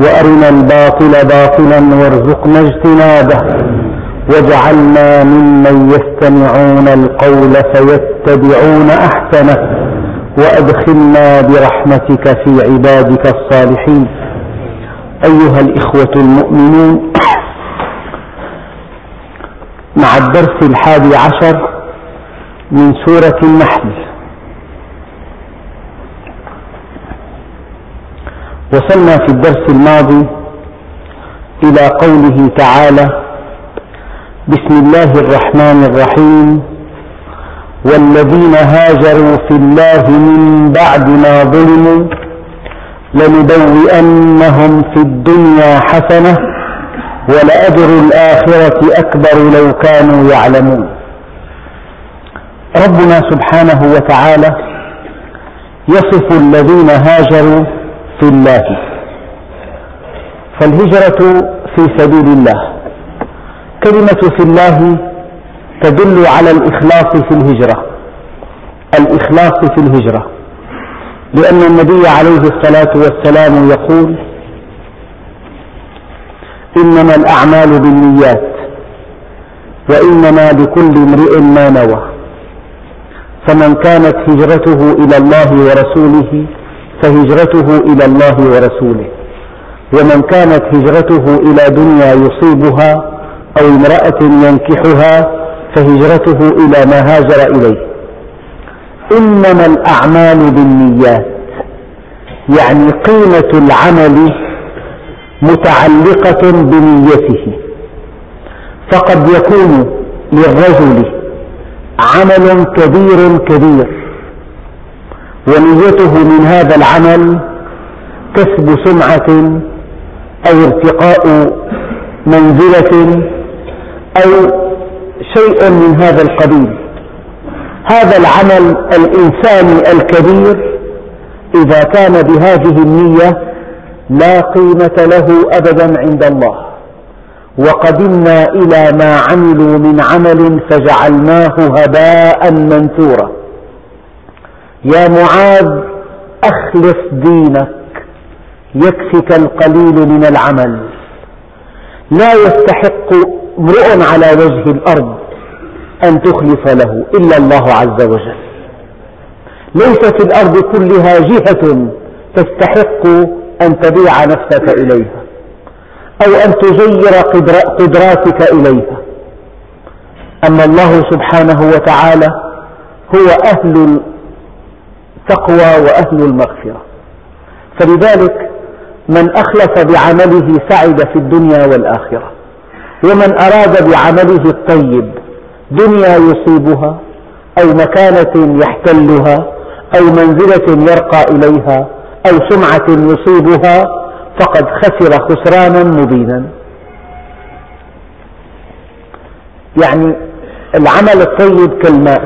وأرنا الباطل باطلا وارزقنا اجتنابه. واجعلنا ممن يستمعون القول فيتبعون أحسنه. وأدخلنا برحمتك في عبادك الصالحين. أيها الإخوة المؤمنون مع الدرس الحادي عشر من سورة النحل وصلنا في الدرس الماضي إلى قوله تعالى بسم الله الرحمن الرحيم. والذين هاجروا في الله من بعد ما ظلموا لنبوئنهم في الدنيا حسنة ولأجر الآخرة أكبر لو كانوا يعلمون. ربنا سبحانه وتعالى يصف الذين هاجروا في الله فالهجرة في سبيل الله. كلمة في الله تدل على الإخلاص في الهجرة. الإخلاص في الهجرة. لأن النبي عليه الصلاة والسلام يقول إنما الأعمال بالنيات وإنما لكل امرئ ما نوى. فمن كانت هجرته إلى الله ورسوله فهجرته إلى الله ورسوله. ومن كانت هجرته إلى دنيا يصيبها أو امرأة ينكحها فهجرته إلى ما هاجر إليه. إنما الأعمال بالنيات يعني قيمة العمل متعلقة بنيته. فقد يكون للرجل عمل كبير كبير ونيته من هذا العمل كسب سمعة أو ارتقاء منزلة أو شيء من هذا القبيل. هذا العمل الإنساني الكبير إذا كان بهذه النية لا قيمة له أبدا عند الله. وقدمنا إلى ما عملوا من عمل فجعلناه هباء منثورا. يا معاذ أخلص دينك. يكفك القليل من العمل. لا يستحق امرؤ على وجه الأرض أن تخلص له إلا الله عز وجل. ليس في الأرض كلها جهة تستحق أن تبيع نفسك إليها أو أن تغير قدراتك إليها. أما الله سبحانه وتعالى هو أهل التقوى وأهل المغفرة. فلذلك من أخلص بعمله سعد في الدنيا والآخرة ومن أراد بعمله الطيب دنيا يصيبها أو مكانة يحتلها أو منزلة يرقى إليها أو سمعة يصيبها فقد خسر خسرانا مبينا. يعني العمل الطيب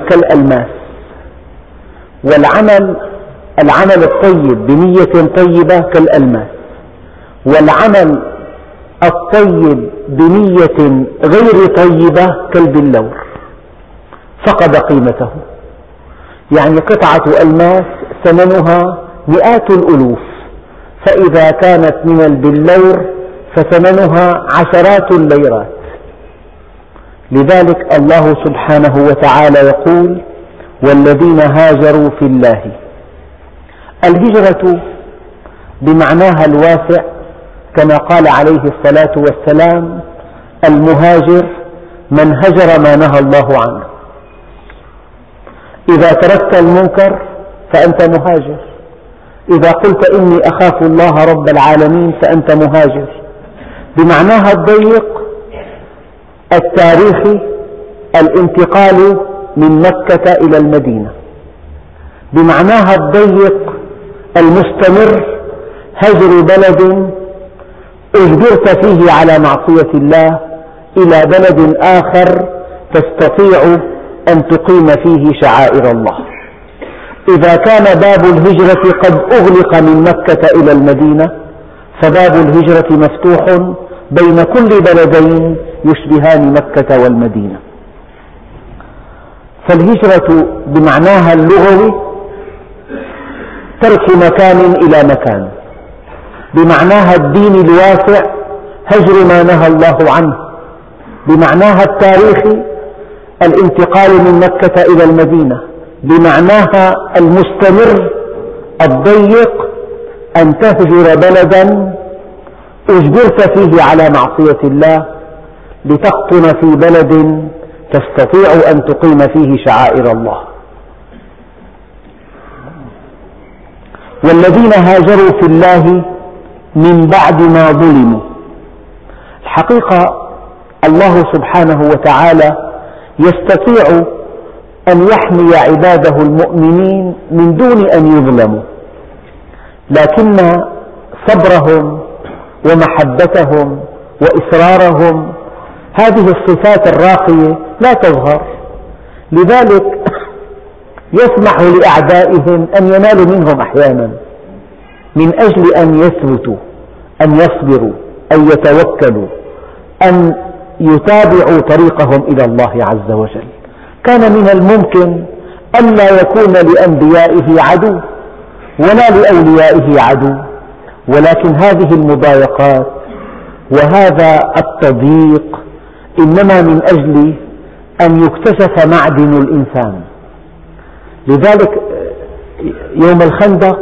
كالألماس. والعمل العمل الطيب بنية طيبة كالألماس والعمل الطيب بنية غير طيبة كالبلور. فقد قيمته. يعني قطعة ألماس ثمنها مئات الألوف. فإذا كانت من البلور فثمنها عشرات الليرات. لذلك الله سبحانه وتعالى يقول والذين هاجروا في الله. الهجرة بمعناها الواسع كما قال عليه الصلاة والسلام المهاجر من هجر ما نهى الله عنه. إذا تركت المنكر فأنت مهاجر. إذا قلت إني أخاف الله رب العالمين فأنت مهاجر. بمعناها الضيق التاريخي الانتقال من مكة إلى المدينة. بمعناها الضيق المستمر هجر بلد أجبرت فيه على معصية الله إلى بلد آخر تستطيع أن تقيم فيه شعائر الله. إذا كان باب الهجرة قد أغلق من مكة إلى المدينة فباب الهجرة مفتوح بين كل بلدين يشبهان مكة والمدينة. فالهجرة بمعناها اللغوي ترك مكان إلى مكان بمعناها الدين الواسع هجر ما نهى الله عنه بمعناها التاريخي الانتقال من مكة إلى المدينة بمعناها المستمر الضيق أن تهجر بلدا أجبرت فيه على معصية الله لتقطن في بلد تستطيع أن تقيم فيه شعائر الله. والذين هاجروا في الله من بعد ما ظلموا. الحقيقة الله سبحانه وتعالى يستطيع أن يحمي عباده المؤمنين من دون أن يظلموا. لكن صبرهم ومحبتهم وإصرارهم هذه الصفات الراقية لا تظهر. لذلك يسمح لأعدائهم أن ينالوا منهم أحيانا من أجل أن يثبتوا أن يصبروا أن يتوكلوا أن يتابعوا طريقهم إلى الله عز وجل. كان من الممكن ألا يكون لأنبيائه عدو ولا لأوليائه عدو ولكن هذه المضايقات وهذا التضييق إنما من أجل أن يكتشف معدن الإنسان. لذلك يوم الخندق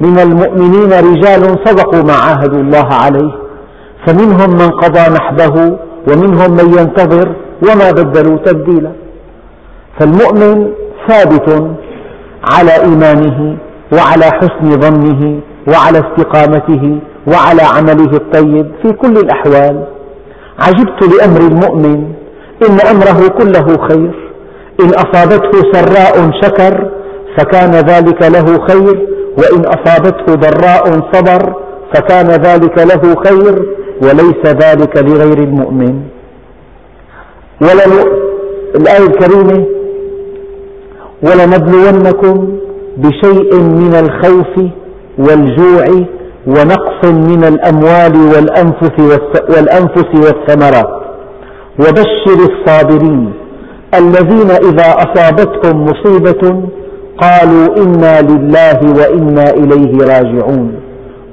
من المؤمنين رجال صدقوا ما عاهدوا الله عليه فمنهم من قضى نحبه ومنهم من ينتظر وما بدلوا تبديلا. فالمؤمن ثابت على إيمانه وعلى حسن ظنه وعلى استقامته وعلى عمله الطيب في كل الأحوال. عجبت لأمر المؤمن إن أمره كله خير. إن أصابته سراء شكر فكان ذلك له خير. وإن أصابته ضراء صبر فكان ذلك له خير. وليس ذلك لغير المؤمن. الآية الكريمة ولنبلونكم بشيء من الخوف والجوع ونقص من الأموال والأنفس والثمرات. وبشر الصابرين الذين إذا أصابتهم مصيبة قالوا إنا لله وإنا إليه راجعون.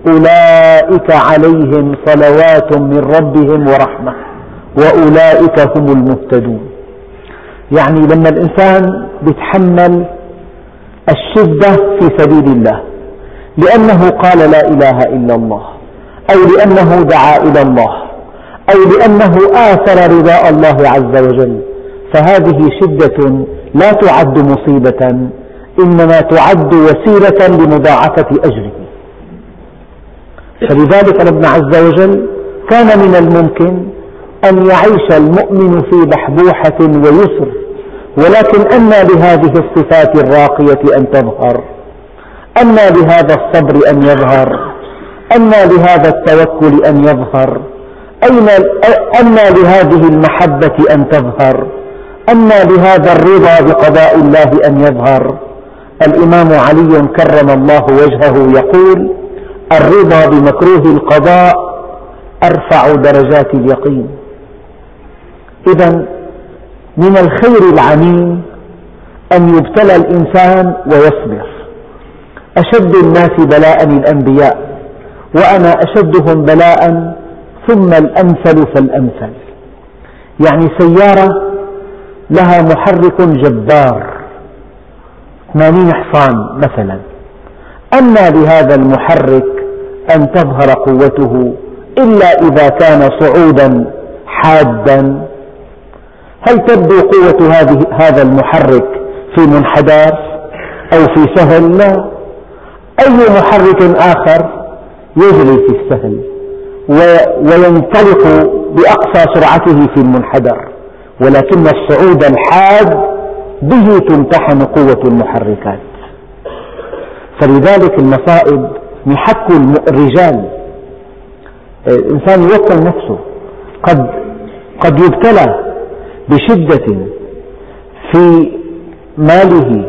أولئك عليهم صلوات من ربهم ورحمة وأولئك هم المهتدون. يعني لما الإنسان يتحمل الشدة في سبيل الله لأنه قال لا إله إلا الله أو لأنه دعا إلى الله أو لأنه آثر رضاء الله عز وجل. فهذه شدة لا تعد مصيبة إنما تعد وسيلة لمضاعفة أجره. فلذلك ربنا عز وجل كان من الممكن أن يعيش المؤمن في بحبوحة ويسر ولكن أنى لهذه الصفات الراقية أن تظهر أنى لهذا الصبر أن يظهر أنى لهذا التوكل أن يظهر أنى لهذه المحبة أن تظهر؟ أنى لهذا الرضا بقضاء الله أن يظهر؟ الإمام علي كرم الله وجهه يقول الرضا بمكروه القضاء أرفع درجات اليقين. إذا من الخير العميم أن يبتلى الإنسان ويصبر. أشد الناس بلاء الأنبياء وأنا أشدهم بلاء ثم الأمثل فالأمثل. يعني سيارة لها محرك جبار 80 حصان مثلا. أنى لهذا المحرك أن تظهر قوته إلا إذا كان صعودا حادا. هل تبدو قوة هذا المحرك في منحدر أو في سهل؟ لا. أي محرك آخر يجري في السهل؟ وينطلق بأقصى سرعته في المنحدر. ولكن الصعود الحاد به تمتحن قوة المحركات. فلذلك المصائب محك الرجال. الإنسان يوكل نفسه. قد قد يبتلى بشدة في ماله.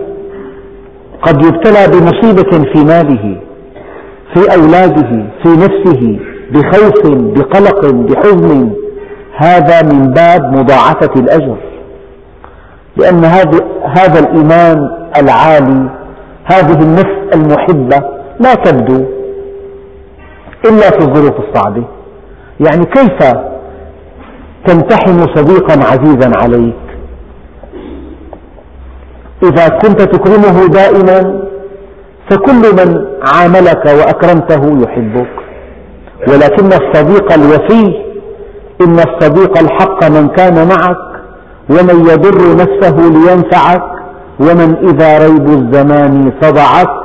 قد يبتلى بمصيبة في ماله. في أولاده في نفسه بخوف بقلق بحزن. هذا من باب مضاعفة الأجر. لأن هذا الإيمان العالي هذه النفس المحبة لا تبدو إلا في الظروف الصعبة. يعني كيف تمتحن صديقا عزيزا عليك؟ إذا كنت تكرمه دائما فكل من عاملك وأكرمته يحبك. ولكن الصديق الوفي إن الصديق الحق من كان معك ومن يضر نفسه لينفعك ومن إذا ريب الزمان صدعك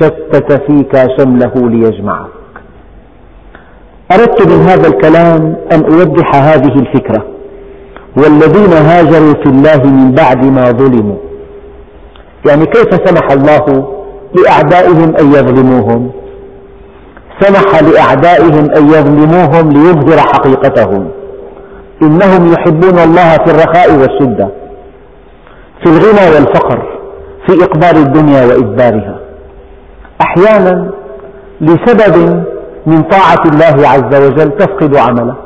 شتت فيك شمله ليجمعك. أردت من هذا الكلام أن أوضح هذه الفكرة. والذين هاجروا في الله من بعد ما ظلموا. يعني كيف سمح الله لأعدائهم أن يظلموهم. سمح لأعدائهم أن يظلموهم ليظهر حقيقتهم. إنهم يحبون الله في الرخاء والشدة في الغنى والفقر في إقبال الدنيا وإدبارها. أحيانا لسبب من طاعة الله عز وجل تفقد عملك.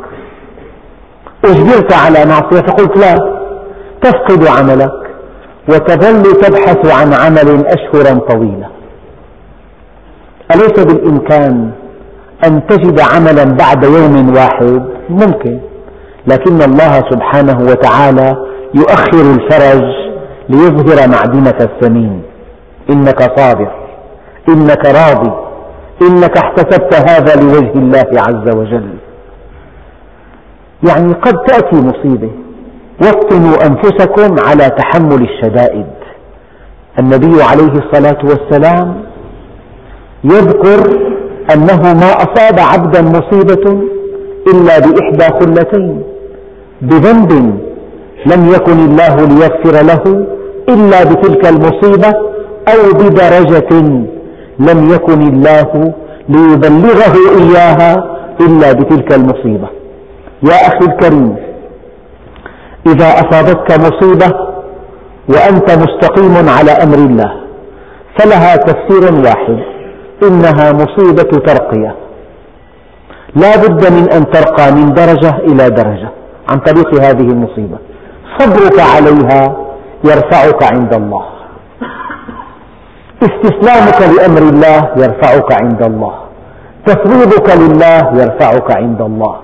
أجبرت على معصية فقلت لا تفقد عملك وتظل تبحث عن عمل أشهرا طويلة أليس بالإمكان أن تجد عملا بعد يوم واحد؟ ممكن. لكن الله سبحانه وتعالى يؤخر الفرج ليظهر معدنك الثمين. إنك صابر. إنك راضي. إنك احتسبت هذا لوجه الله عز وجل. يعني قد تأتي مصيبة. وطنوا أنفسكم على تحمل الشدائد. النبي عليه الصلاة والسلام يذكر أنه ما أصاب عبدا مصيبة إلا بإحدى خلتين بذنب لم يكن الله ليغفر له إلا بتلك المصيبة أو بدرجة لم يكن الله ليبلغه إياها إلا بتلك المصيبة. يا أخي الكريم إذا أصابتك مصيبة وأنت مستقيم على أمر الله فلها تفسير واحد. إنها مصيبة ترقية. لا بد من أن ترقى من درجة إلى درجة عن طريق هذه المصيبة. صبرك عليها يرفعك عند الله. استسلامك لأمر الله يرفعك عند الله. تفويضك لله يرفعك عند الله.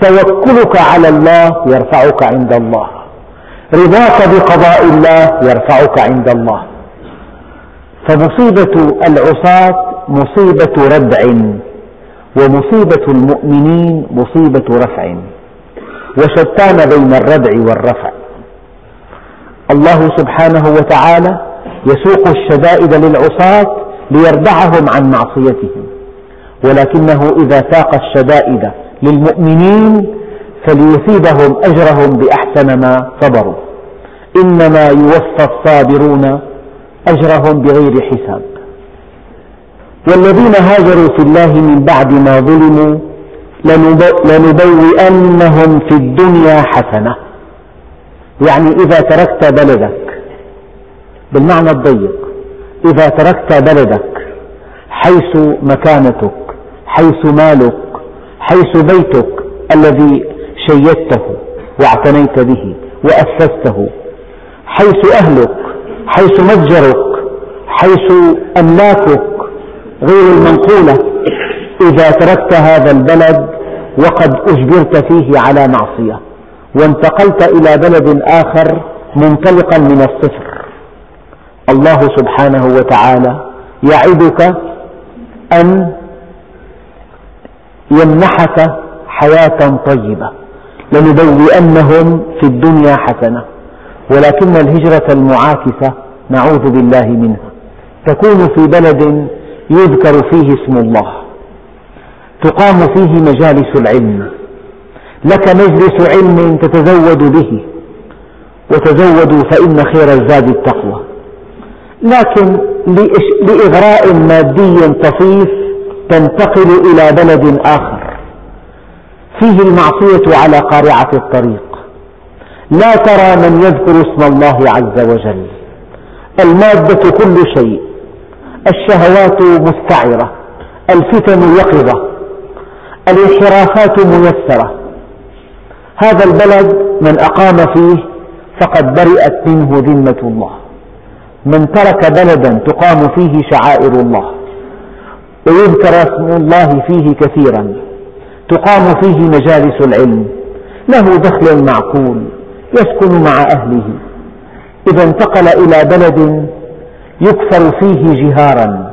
توكلك على الله يرفعك عند الله. رضاك بقضاء الله يرفعك عند الله. فمصيبة العصاة مصيبة ردع ومصيبة المؤمنين مصيبة رفع وشتان بين الردع والرفع. الله سبحانه وتعالى يسوق الشدائد للعصاة ليردعهم عن معصيتهم ولكنه إذا ساق الشدائد للمؤمنين فليثيبهم أجرهم بأحسن ما صبروا. إنما يوفى الصابرون أجرهم بغير حساب. والذين هاجروا في الله من بعد ما ظلموا لنبوئنهم في الدنيا حسنة. يعني إذا تركت بلدك بالمعنى الضيق إذا تركت بلدك حيث مكانتك حيث مالك حيث بيتك الذي شيدته واعتنيت به وأسسته حيث أهلك حيث متجرك حيث أملاكك غير المنقولة. إذا تركت هذا البلد وقد أجبرت فيه على معصية وانتقلت إلى بلد آخر منطلقا من الصفر. الله سبحانه وتعالى يعدك أن يمنحك حياة طيبة لنبوئنهم في الدنيا حسنة. ولكن الهجرة المعاكسة نعوذ بالله منها. تكون في بلد يذكر فيه اسم الله. تقام فيه مجالس العلم. لك مجلس علم تتزود به. وتزودوا فإن خير الزاد التقوى. لكن لإغراء مادي طفيف تنتقل إلى بلد آخر. فيه المعصية على قارعة الطريق. لا ترى من يذكر اسم الله عز وجل. المادة كل شيء. الشهوات مستعرة. الفتن يقظة. الانحرافات ميسرة. هذا البلد من أقام فيه فقد برئت منه ذمة الله. من ترك بلدا تقام فيه شعائر الله. ويذكر اسم الله فيه كثيرا. تقام فيه مجالس العلم. له دخل معقول. يسكن مع أهله. إذا انتقل إلى بلد يكفر فيه جهارا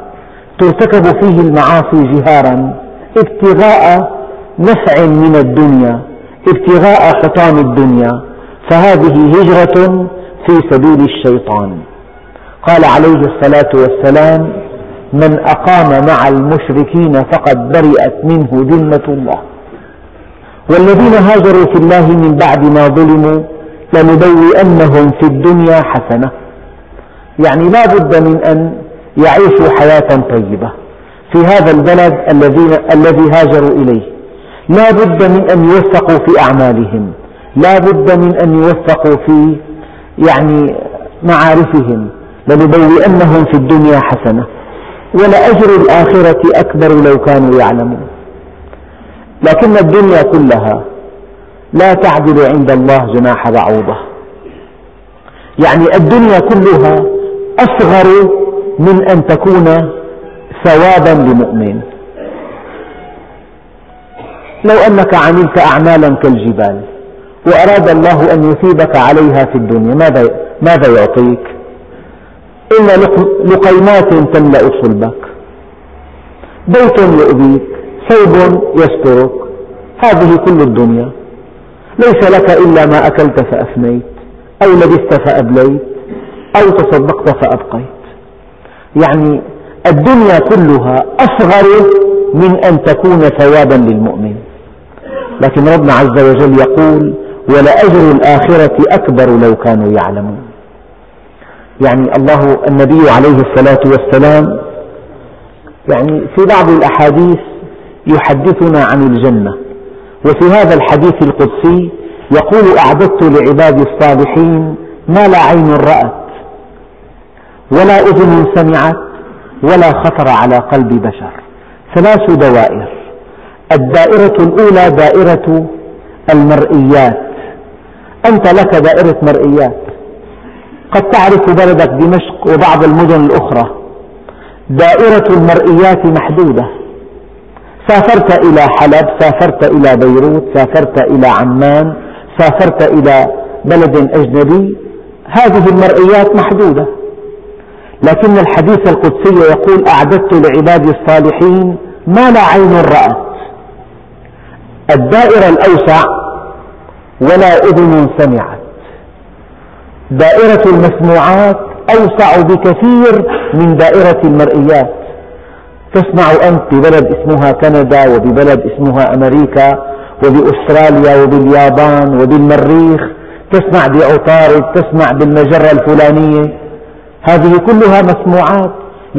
ترتكب فيه المعاصي جهارا ابتغاء نفع من الدنيا ابتغاء حطام الدنيا. فهذه هجرة في سبيل الشيطان. قال عليه الصلاة والسلام من أقام مع المشركين فقد برئت منه ذمة الله. والذين هاجروا في الله من بعد ما ظلموا لنبوئنهم في الدنيا حسنة. يعني لا بد من أن يعيشوا حياة طيبة في هذا البلد الذي, هاجروا إليه. لا بد من أن يوفقوا في أعمالهم. لا بد من أن يوفقوا في يعني معارفهم. لنبوئنهم في الدنيا حسنة. ولأجر الآخرة أكبر لو كانوا يعلمون. لكن الدنيا كلها لا تعدل عند الله جناح بعوضة يعني الدنيا كلها أصغر من أن تكون ثوابا لمؤمن. لو أنك عملت أعمالا كالجبال وأراد الله أن يثيبك عليها في الدنيا ماذا, ماذا يعطيك؟ إن لقيمات تملأ صلبك. بيت يؤذيك ثوب يسترك. هذه كل الدنيا. ليس لك إلا ما أكلت فأفنيت أو لبست فأبليت أو تصدقت فأبقيت. يعني الدنيا كلها أصغر من أن تكون ثوابا للمؤمن. لكن ربنا عز وجل يقول ولأجر الآخرة أكبر لو كانوا يعلمون. يعني الله النبي عليه الصلاة والسلام يعني في بعض الأحاديث يحدثنا عن الجنة. وفي هذا الحديث القدسي يقول أعددت لعبادي الصالحين ما لا عين رأت ولا أذن سمعت ولا خطر على قلب بشر. ثلاث دوائر. الدائرة الأولى دائرة المرئيات. أنت لك دائرة مرئيات. قد تعرف بلدك دمشق وبعض المدن الأخرى. دائرة المرئيات محدودة. سافرت إلى حلب سافرت إلى بيروت سافرت إلى عمان سافرت إلى بلد أجنبي. هذه المرئيات محدودة. لكن الحديث القدسي يقول أعددت لعبادي الصالحين ما لا عين رأت. الدائرة الأوسع ولا أذن سمعت. دائرة المسموعات أوسع بكثير من دائرة المرئيات. تسمع أنت ببلد اسمها كندا وببلد اسمها أمريكا وبأستراليا وباليابان وبالمريخ تسمع بعطارد تسمع بالمجرة الفلانية. هذه كلها مسموعات.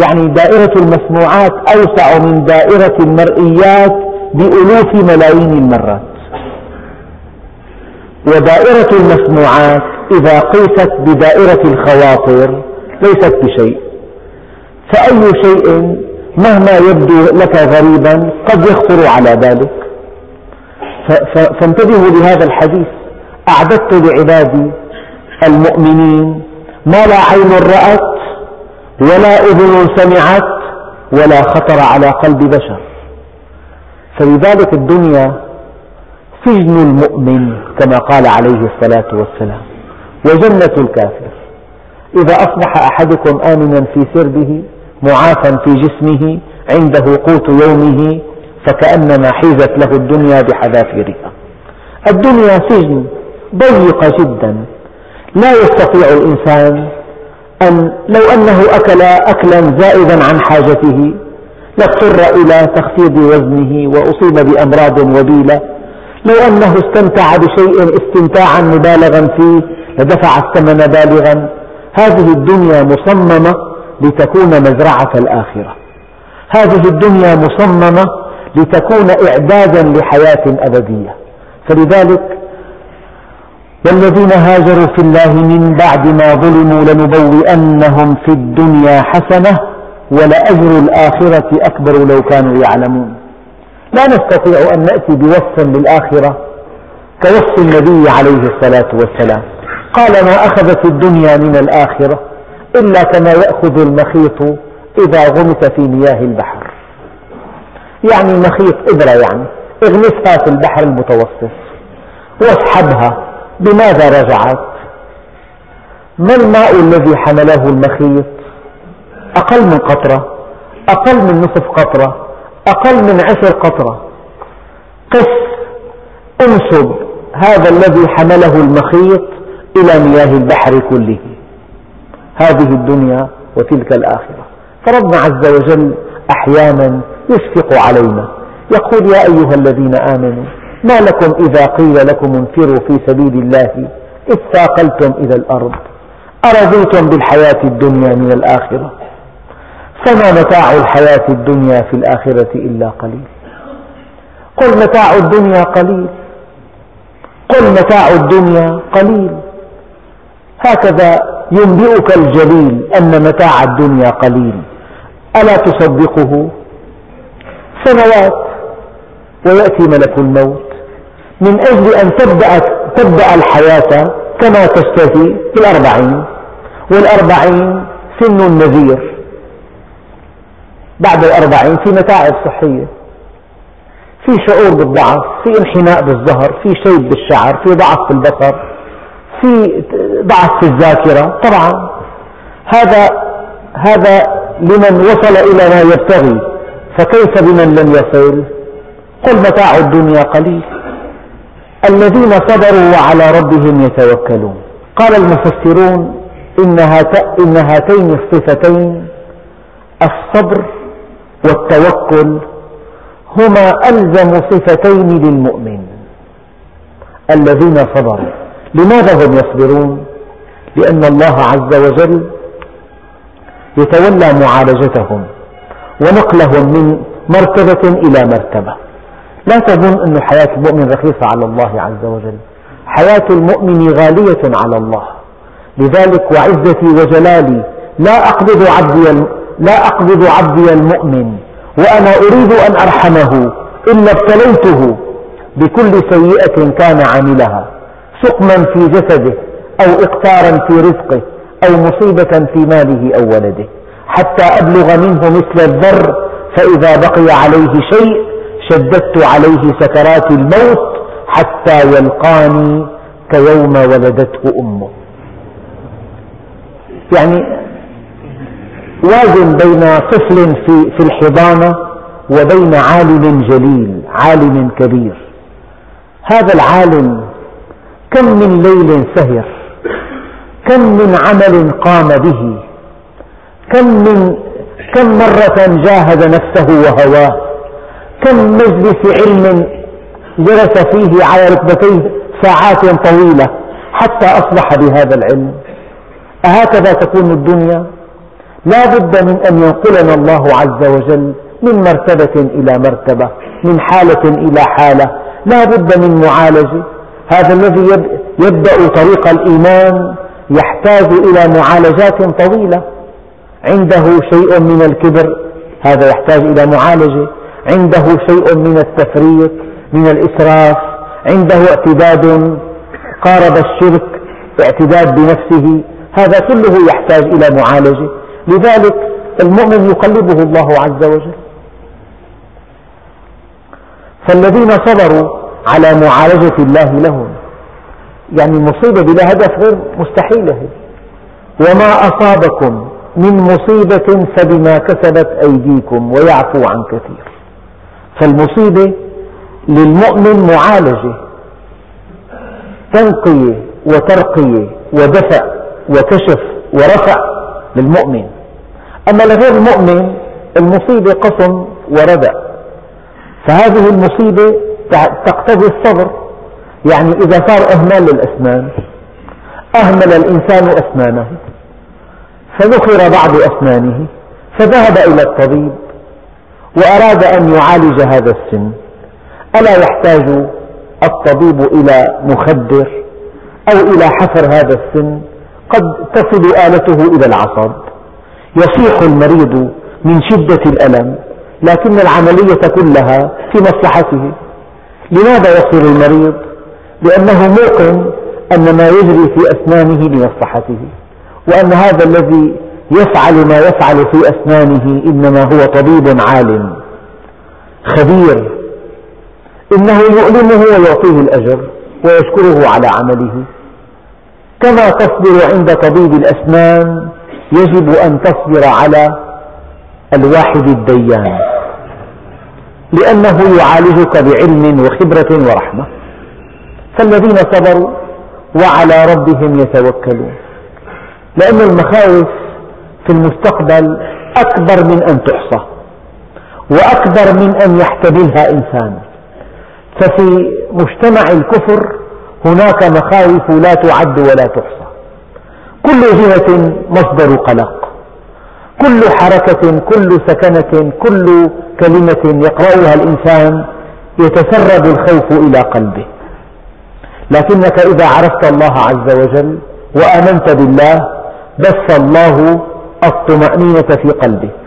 يعني دائرة المسموعات أوسع من دائرة المرئيات بألوف ملايين المرات. ودائرة المسموعات إذا قيست بدائرة الخواطر ليست بشيء. فأي شيء مهما يبدو لك غريبا قد يخطر على بالك. فانتبهوا لهذا الحديث. أعددت لعبادي المؤمنين ما لا عين رأت ولا أذن سمعت ولا خطر على قلب بشر. فلذلك الدنيا سجن المؤمن كما قال عليه الصلاة والسلام وجنة الكافر. إذا أصبح أحدكم آمنا في سربه معافى في جسمه عنده قوت يومه فكأنما حيزت له الدنيا بحذافيرها الدنيا سجن ضيقة جدا. لا يستطيع الإنسان أن لو أنه أكل أكلا زائدا عن حاجته لاضطر إلى تخفيض وزنه وأصيب بأمراض وبيلة. لو أنه استمتع بشيء استمتاعا مبالغا فيه لدفع الثمن بالغا. هذه الدنيا مصممة لتكون مزرعة الآخرة. هذه الدنيا مصممة لتكون إعدادا لحياة أبدية. فلذلك والذين هاجروا في الله من بعد ما ظلموا لنبوئنهم في الدنيا حسنة ولأجر الآخرة أكبر لو كانوا يعلمون. لا نستطيع أن نأتي بوصف للآخرة كوصف النبي عليه الصلاة والسلام. قال ما أخذت الدنيا من الآخرة إلا كما يأخذ المخيط إذا غمس في مياه البحر. يعني مخيط إبرة يعني اغمسها في البحر المتوسط. واسحبها بماذا رجعت؟ ما الماء الذي حمله المخيط؟ أقل من قطرة أقل من نصف قطرة أقل من عشر قطرة. قس انسب هذا الذي حمله المخيط إلى مياه البحر كله. هذه الدنيا وتلك الآخرة. فربنا عز وجل أحيانا يشفق علينا. يقول يا أيها الذين آمنوا ما لكم إذا قيل لكم انفروا في سبيل الله اثاقلتم إلى الأرض؟ أرضيتم بالحياة الدنيا من الآخرة؟ فما متاع الحياة الدنيا في الآخرة إلا قليل. قل متاع الدنيا قليل. قل متاع الدنيا قليل. هكذا ينبئك الجليل أن متاع الدنيا قليل. ألا تصدقه؟ سنوات ويأتي ملك الموت. من أجل أن تبدأ, تبدأ الحياة كما تشتهي في الأربعين والأربعين سن النذير. بعد الأربعين في متاعب صحية في شعور بالضعف في انحناء بالظهر في شيب بالشعر في ضعف في البصر في ضعف في الذاكرة. طبعا هذا هذا لمن وصل إلى ما يبتغي. فكيف بمن لم يصل؟ قل متاع الدنيا قليل. الذين صبروا وعلى ربهم يتوكلون. قال المفسرون إن هاتين الصفتين الصبر والتوكل هما ألزم صفتين للمؤمن. الذين صبروا. لماذا هم يصبرون؟ لأن الله عز وجل يتولى معالجتهم ونقلهم من مرتبة إلى مرتبة. لا تظن أن حياة المؤمن رخيصة على الله عز وجل. حياة المؤمن غالية على الله. لذلك وعزتي وجلالي لا أقبض عبدي لا أقبض عبدي المؤمن وأنا أريد أن أرحمه إلا ابتليته بكل سيئة كان عاملها سقما في جسده أو إقتارا في رزقه أو مصيبة في ماله أو ولده. حتى أبلغ منه مثل الذر فإذا بقي عليه شيء شددت عليه سكرات الموت حتى يلقاني كيوم ولدته أمه. يعني وازن بين طفل في, في الحضانة وبين عالم جليل عالم كبير. هذا العالم كم من ليل سهر كم من عمل قام به؟ كم من كم مرة جاهد نفسه وهواه كم مجلس علم جلس فيه على ركبتيه ساعات طويلة حتى أصبح بهذا العلم؟ أهكذا تكون الدنيا؟ لا بد من أن ينقلنا الله عز وجل من مرتبة إلى مرتبة من حالة إلى حالة. لا بد من معالجة. هذا الذي يبدأ طريق الإيمان يحتاج إلى معالجات طويلة. عنده شيء من الكبر هذا يحتاج إلى معالجة. عنده شيء من التفريط من الإسراف. عنده اعتداد. قارب الشرك اعتداد بنفسه. هذا كله يحتاج إلى معالجة. لذلك المؤمن يقلبه الله عز وجل. فالذين صبروا على معالجة الله لهم. يعني مصيبة بلا هدف غير مستحيلة. وما أصابكم من مصيبة فبما كسبت أيديكم ويعفو عن كثير. فالمصيبة للمؤمن معالجة تنقية وترقية ودفع وكشف ورفع للمؤمن. أما لغير المؤمن المصيبة قسم وردع. فهذه المصيبة تقتضي الصبر. يعني إذا صار إهمال للأسنان أهمل الإنسان أسنانه فذكر بعض أسنانه فذهب إلى الطبيب وأراد أن يعالج هذا السن. ألا يحتاج الطبيب إلى مخدر أو إلى حفر هذا السن؟ قد تصل آلته إلى العصب. يصيح المريض من شدة الألم لكن العملية كلها في مصلحته. لماذا يصبر المريض؟ لأنه موقن أن ما يجري في أسنانه لمصلحته وأن هذا الذي يفعل ما يفعل في أسنانه إنما هو طبيب عالم خبير. إنه يؤلمه ويعطيه الأجر ويشكره على عمله. كما تصبر عند طبيب الأسنان يجب أن تصبر على الواحد الديان لأنه يعالجك بعلم وخبرة ورحمة. فالذين صبروا وعلى ربهم يتوكلون. لأن المخاوف في المستقبل أكبر من أن تحصى وأكبر من أن يحتملها إنسان. ففي مجتمع الكفر هناك مخاوف لا تعد ولا تحصى. كل جهة مصدر قلق. كل حركة كل سكنة كل كلمة يقرأها الإنسان يتسرب الخوف إلى قلبه. لكنك إذا عرفت الله عز وجل وآمنت بالله بث الله الطمأنينة في قلبك.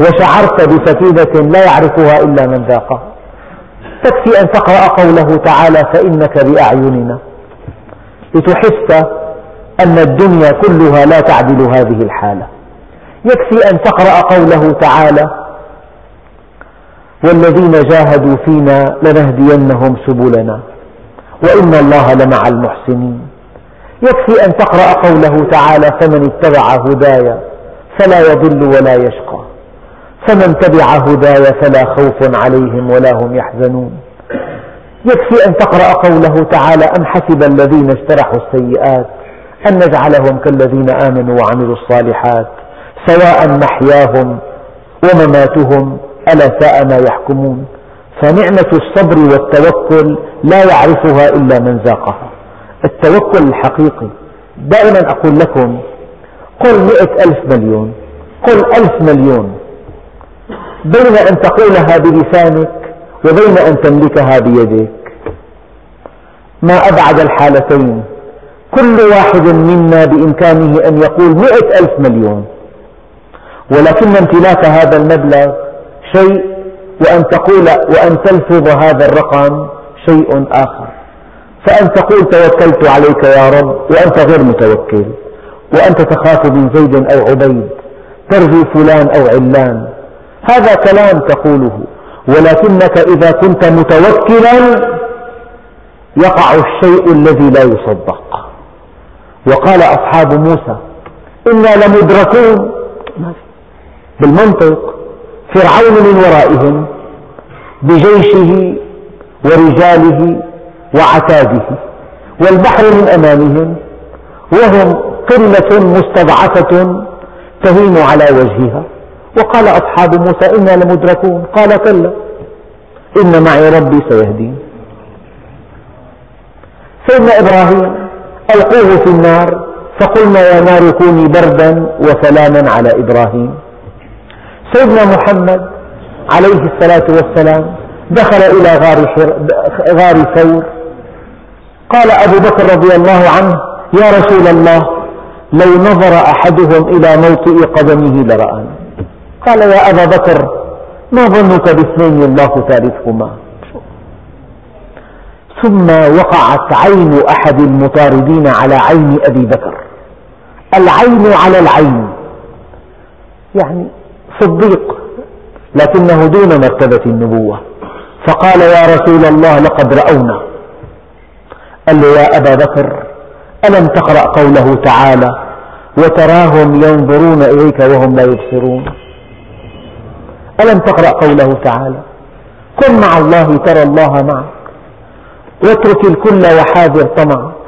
وشعرت بسكينة لا يعرفها إلا من ذاقها. تكفي أن تقرأ قوله تعالى فإنك بأعيننا. لتحس أن الدنيا كلها لا تعدل هذه الحالة. يكفي أن تقرأ قوله تعالى والذين جاهدوا فينا لنهدينهم سبلنا. وإن الله لمع المحسنين. يكفي أن تقرأ قوله تعالى فمن اتبع هداي فلا يضل ولا يشقى. فمن تبع هداي فلا خوف عليهم ولا هم يحزنون. يكفي أن تقرأ قوله تعالى أم حسب الذين اجترحوا السيئات أن نجعلهم كالذين آمنوا وعملوا الصالحات سواء محياهم ومماتهم ألا ساء ما يحكمون. فنعمة الصبر والتوكل لا يعرفها إلا من ذاقها. التوكل الحقيقي. دائما أقول لكم قل مئة ألف مليون. قل ألف مليون. بين أن تقولها بلسانك وبين أن تملكها بيدك ما أبعد الحالتين. كل واحد منا بإمكانه أن يقول مئة ألف مليون. ولكن امتلاك هذا المبلغ شيء وأن تقول وأن تلفظ هذا الرقم شيء آخر. فأن تقول توكلت عليك يا رب وأنت غير متوكل وأنت تخاف من زيد أو عبيد ترجو فلان أو علان. هذا كلام تقوله ولكنك إذا كنت متوكلا يقع الشيء الذي لا يصدق. وقال أصحاب موسى إنا لمدركون. بالمنطق فرعون من ورائهم بجيشه ورجاله وعتاده. والبحر من أمامهم وهم قلة مستضعفة تهيم على وجهها. وقال أصحاب موسى إنا لمدركون. قال كلا إن معي ربي سيهدين. سيدنا إبراهيم ألقوه في النار فقلنا يا نار كوني بردا وسلاما على إبراهيم. سيدنا محمد عليه الصلاة والسلام دخل إلى غار, غار ثور. قال أبو بكر رضي الله عنه يا رسول الله لو نظر أحدهم إلى موطئ قدمه لرآني قال يا أبا بكر ما ظنك باثنين الله ثالثهما؟ ثم وقعت عين أحد المطاردين على عين أبي بكر. العين على العين. يعني صديق. لكنه دون مرتبة النبوة. فقال يا رسول الله لقد رأونا. قال له يا أبا بكر ألم تقرأ قوله تعالى وتراهم ينظرون إليك وهم لا يبصرون ألم تقرأ قوله تعالى كن مع الله ترى الله معك واترك الكل وحاذر طمعك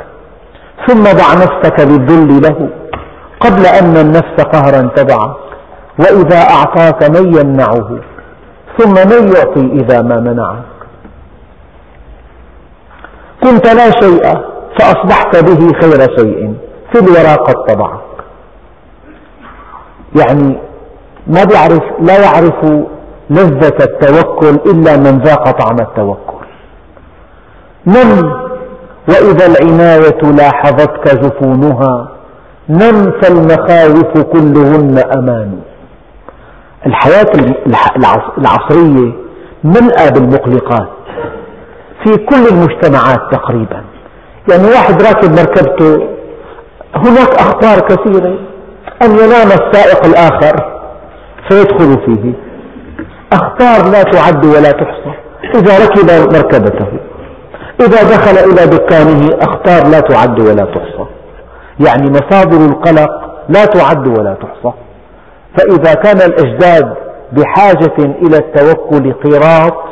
ثم ضع نفسك بالذل له قبل أن النفس قهرا تضعك وإذا أعطاك من يمنعه ثم من يعطي إذا ما منعك. كنت لا شيء فأصبحت به خير شيء في الورى قد طبعك. يعني ما بيعرف لا يعرف لذة التوكل إلا من ذاق طعم التوكل. نم وإذا العناية لاحظتك جفونها نم فالمخاوف كلهن أمان. الحياة العصرية ملأى بالمقلقات في كل المجتمعات تقريبا. يعني واحد راكب مركبته هناك أخطار كثيرة أن ينام السائق الآخر فيدخل فيه. أخطار لا تعد ولا تحصى. إذا ركب مركبته إذا دخل إلى دكانه أخطار لا تعد ولا تحصى. يعني مصادر القلق لا تعد ولا تحصى. فإذا كان الأجداد بحاجة إلى التوكل قيراط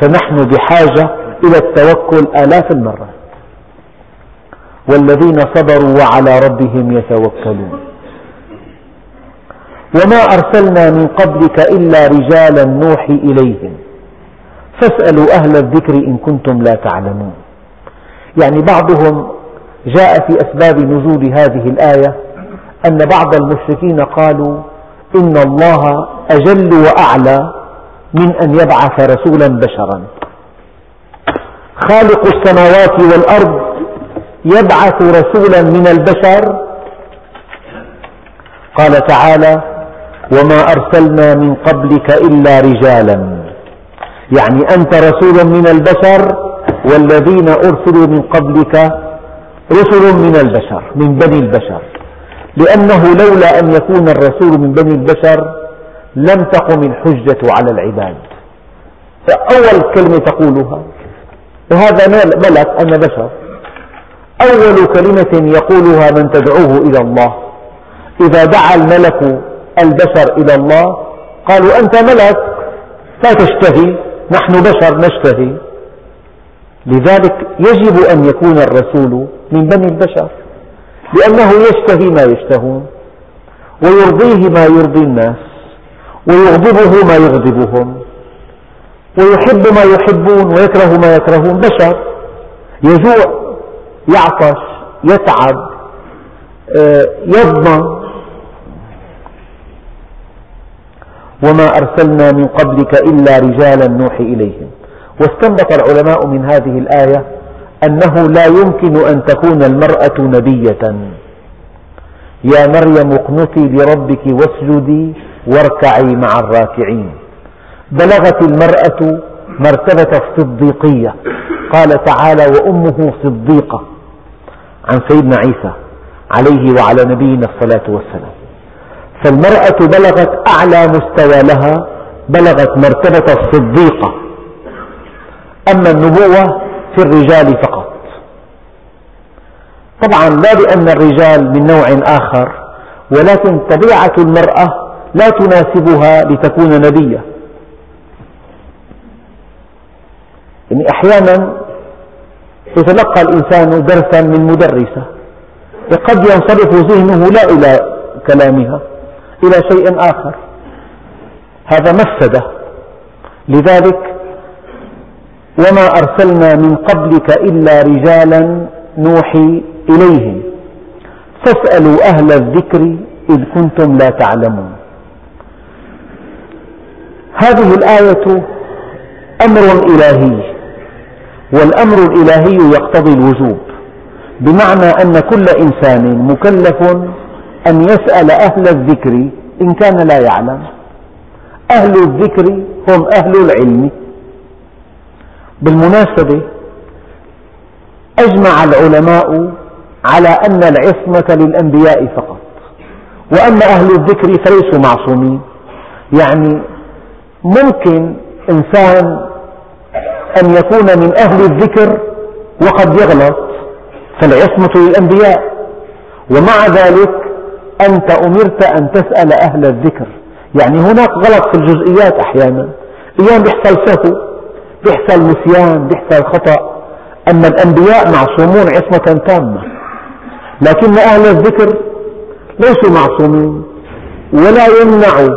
فنحن بحاجة إلى التوكل آلاف المرات. والذين صبروا وعلى ربهم يتوكلون. وما أرسلنا من قبلك إلا رجالا نوحي إليهم. فاسألوا أهل الذكر إن كنتم لا تعلمون. يعني بعضهم جاء في أسباب نزول هذه الآية أن بعض المشركين قالوا إن الله أجل وأعلى من أن يبعث رسولا بشرا. خالق السماوات والأرض يبعث رسولا من البشر. قال تعالى وما أرسلنا من قبلك إلا رجالا. يعني أنت رسول من البشر والذين أرسلوا من قبلك رسل من البشر من بني البشر. لأنه لولا أن يكون الرسول من بني البشر لم تقم الحجة على العباد. فأول كلمة تقولها وهذا ملك أنا بشر. أول كلمة يقولها من تدعوه إلى الله. إذا دعا الملك البشر إلى الله قالوا أنت ملك لا تشتهي نحن بشر نشتهي. لذلك يجب أن يكون الرسول من بني البشر. لأنه يشتهي ما يشتهون ويرضيه ما يرضي الناس ويغضبه ما يغضبهم ويحب ما يحبون ويكره ما يكرهون. بشر يجوع يعطش يتعب آه، يظمأ وما أرسلنا من قبلك إلا رجالا نوحي إليهم. واستنبط العلماء من هذه الآية أنه لا يمكن أن تكون المرأة نبية يا مريم اقنتي لربك واسجدي واركعي مع الراكعين. بلغت المرأة مرتبة الصديقية. قال تعالى وأمه صديقة. عن سيدنا عيسى عليه وعلى نبينا الصلاة والسلام. فالمرأة بلغت أعلى مستوى لها بلغت مرتبة الصديقة. أما النبوة في الرجال فقط. طبعا لا لأن الرجال من نوع آخر ولكن طبيعة المرأة لا تناسبها لتكون نبية. يعني أحيانا يتلقى الإنسان درسا من مدرسة قد ينصرف ذهنه لا إلى كلامها إلى شيء آخر. هذا مفسدة. لذلك وما أرسلنا من قبلك إلا رجالا نوحي إليهم. فاسألوا أهل الذكر إذ كنتم لا تعلمون. هذه الآية أمر إلهي والأمر الإلهي يقتضي الوجوب بمعنى أن كل إنسان مكلف أن يسأل أهل الذكر إن كان لا يعلم. أهل الذكر هم أهل العلم. بالمناسبة أجمع العلماء على أن العصمة للأنبياء فقط وأما أهل الذكر فليسوا معصومين. يعني ممكن إنسان أن يكون من أهل الذكر وقد يغلط فالعصمة للأنبياء. ومع ذلك أنت أمرت أن تسأل أهل الذكر. يعني هناك غلط في الجزئيات أحيانا. أيام يحصل سهو يحصل نسيان يحصل خطأ. أما الأنبياء معصومون عصمة تامة. لكن أهل الذكر ليسوا معصومين ولا يمنع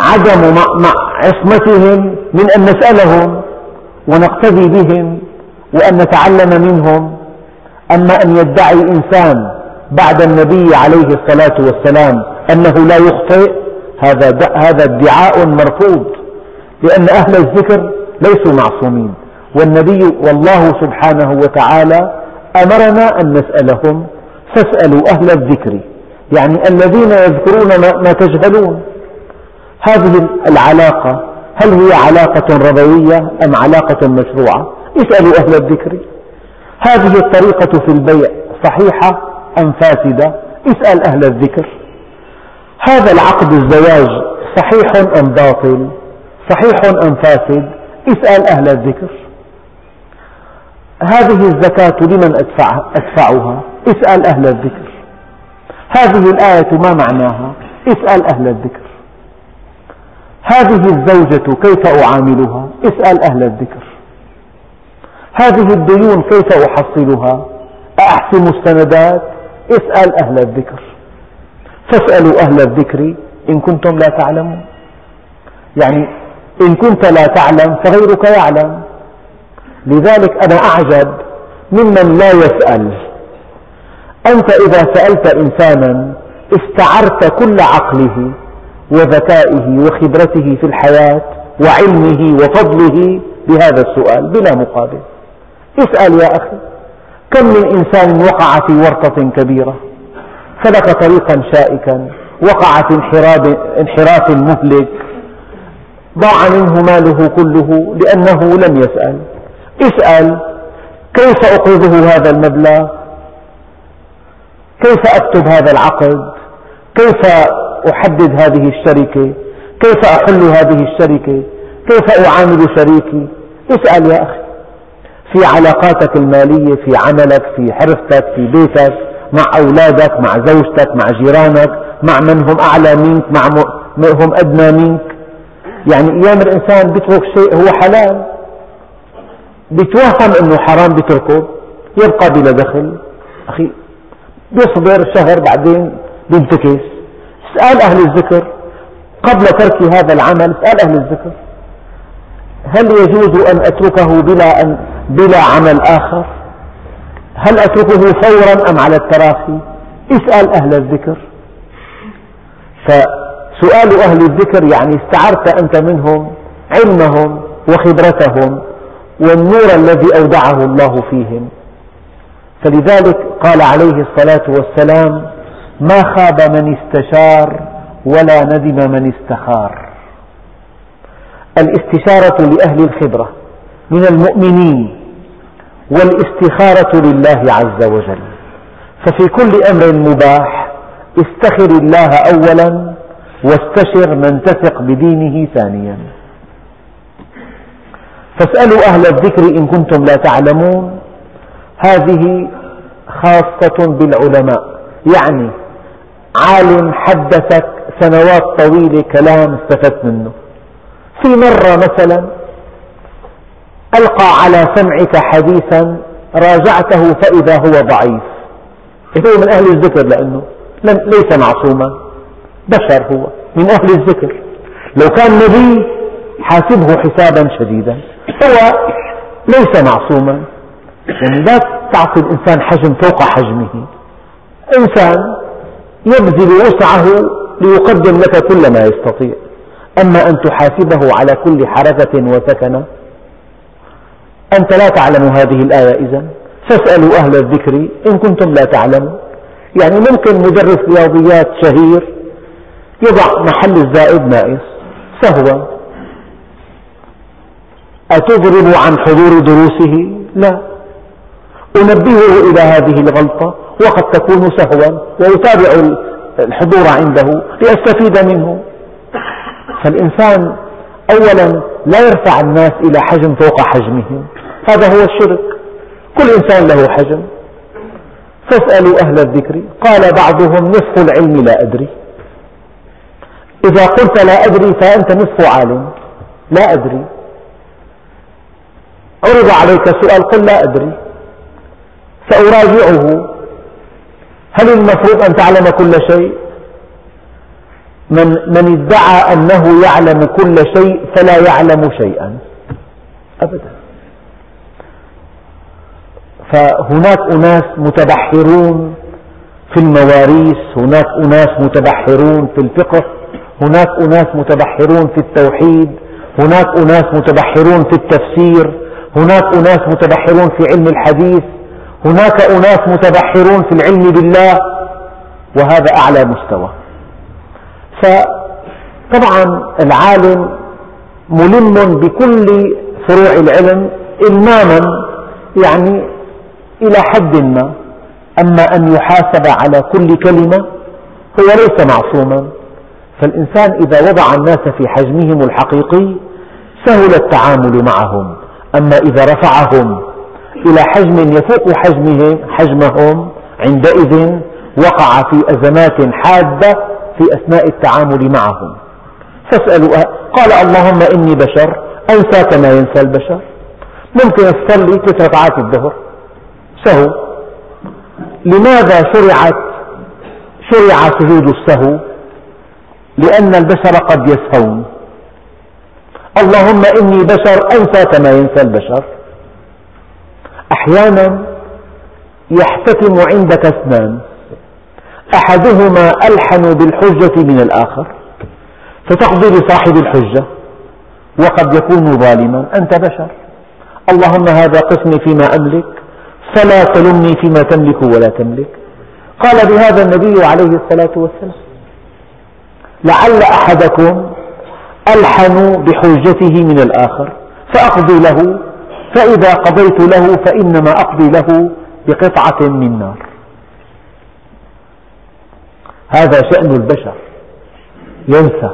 عدم عصمتهم من أن نسألهم ونقتدي بهم وأن نتعلم منهم. أما أن يدعي إنسان بعد النبي عليه الصلاة والسلام أنه لا يخطئ هذا هذا ادعاء مرفوض. لأن أهل الذكر ليسوا معصومين. والنبي والله سبحانه وتعالى أمرنا أن نسألهم فاسألوا أهل الذكر يعني الذين يذكرون ما تجهلون. هذه العلاقة هل هي علاقة ربوية أم علاقة مشروعة؟ اسألوا أهل الذكر. هذه الطريقة في البيع صحيحة أم فاسدة؟ اسأل أهل الذكر. هذا العقد الزواج صحيح أم باطل؟ صحيح أم فاسد؟ اسأل أهل الذكر. هذه الزكاة لمن أدفعها, اسأل أهل الذكر. هذه الآية ما معناها؟ اسأل أهل الذكر. هذه الزوجة كيف أعاملها؟ اسأل أهل الذكر. هذه الديون كيف أحصلها؟ أحسم السندات؟ اسأل أهل الذكر. فاسألوا أهل الذكر إن كنتم لا تعلمون. يعني إن كنت لا تعلم فغيرك يعلم. لذلك أنا أعجب ممن لا يسأل. أنت إذا سألت إنسانا استعرت كل عقله وذكائه وخبرته في الحياة وعلمه وفضله بهذا السؤال بلا مقابل. اسأل يا أخي كم من إنسان وقع في ورطة كبيرة؟ سلك طريقا شائكا وقع في انحراف مهلك ضاع منه ماله كله لأنه لم يسأل. اسأل كيف أقرضه هذا المبلغ؟ كيف أكتب هذا العقد؟ كيف أحدد هذه الشركة؟ كيف أحل هذه الشركة؟ كيف أعامل شريكي؟ اسأل يا أخي. في علاقاتك المالية في عملك في حرفتك في بيتك مع أولادك مع زوجتك مع جيرانك مع من هم أعلى منك مع هم أدنى منك. يعني أيام الإنسان بيترك شيء هو حلال بيتوهم أنه حرام بيتركه يبقى بلا دخل. أخي بيصبر شهر بعدين بينتكس. اسأل أهل الذكر. قبل ترك هذا العمل اسأل أهل الذكر. هل يجوز أن أتركه بلا, أن بلا عمل آخر؟ هل أتركه فورا أم على التراخي؟ اسأل أهل الذكر. فسؤال أهل الذكر يعني استعرت أنت منهم علمهم وخبرتهم والنور الذي أودعه الله فيهم. فلذلك قال عليه الصلاة والسلام ما خاب من استشار ولا ندم من استخار. الاستشارة لأهل الخبرة من المؤمنين والاستخارة لله عز وجل. ففي كل أمر مباح استخر الله أولا واستشر من تثق بدينه ثانيا. فاسألوا أهل الذكر إن كنتم لا تعلمون. هذه خاصة بالعلماء. يعني عالم حدثك سنوات طويلة كلام استفدت منه. في مرة مثلا ألقى على سمعك حديثا راجعته فإذا هو ضعيف. هو من أهل الذكر لأنه ليس معصوما. بشر هو من أهل الذكر. لو كان نبي حاسبه حسابا شديدا. هو ليس معصوما. يعني لا تعطي الإنسان حجم فوق حجمه. إنسان يبذل وسعه ليقدم لك كل ما يستطيع. أما أن تحاسبه على كل حركة وسكنة أنت لا تعلم هذه الآية إذا. فاسألوا أهل الذكر إن كنتم لا تعلمون. يعني ممكن مدرس رياضيات شهير يضع محل الزائد ناقص. سهوا أتضرب عن حضور دروسه؟ لا. أنبهه إلى هذه الغلطة وقد تكون سهوا وأتابع الحضور عنده لأستفيد منه. فالإنسان أولا لا يرفع الناس إلى حجم فوق حجمهم. هذا هو الشرك. كل إنسان له حجم. فاسألوا أهل الذكر. قال بعضهم نصف العلم لا أدري. إذا قلت لا أدري فأنت نصف عالم. لا أدري. عرض عليك سؤال قل لا أدري. سأراجعه. هل المفروض أن تعلم كل شيء؟ من, من ادعى أنه يعلم كل شيء فلا يعلم شيئا. أبدا. فهناك أناس متبحرون في المواريث هناك أناس متبحرون في الفقه. هناك أناس متبحرون في التوحيد هناك أناس متبحرون في التفسير هناك أناس متبحرون في علم الحديث هناك أناس متبحرون في العلم بالله وهذا أعلى مستوى. فطبعا العالم ملم بكل فروع العلم إلماما يعني إلى حد ما أما أن يحاسب على كل كلمة هو ليس معصوما. فالإنسان إذا وضع الناس في حجمهم الحقيقي سهل التعامل معهم. أما إذا رفعهم إلى حجم يفوق حجمهم, حجمهم عندئذ وقع في أزمات حادة في أثناء التعامل معهم. فاسألوا قال اللهم إني بشر أنسى كما ينسى البشر. ممكن أصلي ثلاث ركعات الظهر. سهو. لماذا شرعت شرع سجود السهو؟ لأن البشر قد يسهون. اللهم إني بشر أنسى كما ينسى البشر. أحيانا يحتكم عندك اثنان أحدهما ألحن بالحجة من الآخر. فتقضي لصاحب الحجة. وقد يكون ظالما. أنت بشر. اللهم هذا قسمي فيما أملك. فلا تلمني فيما تملك ولا تملك. قال بهذا النبي عليه الصلاة والسلام. لعل أحدكم ألحن بحجته من الآخر فأقضي له فإذا قضيت له فإنما أقضي له بقطعة من نار. هذا شأن البشر. ينسى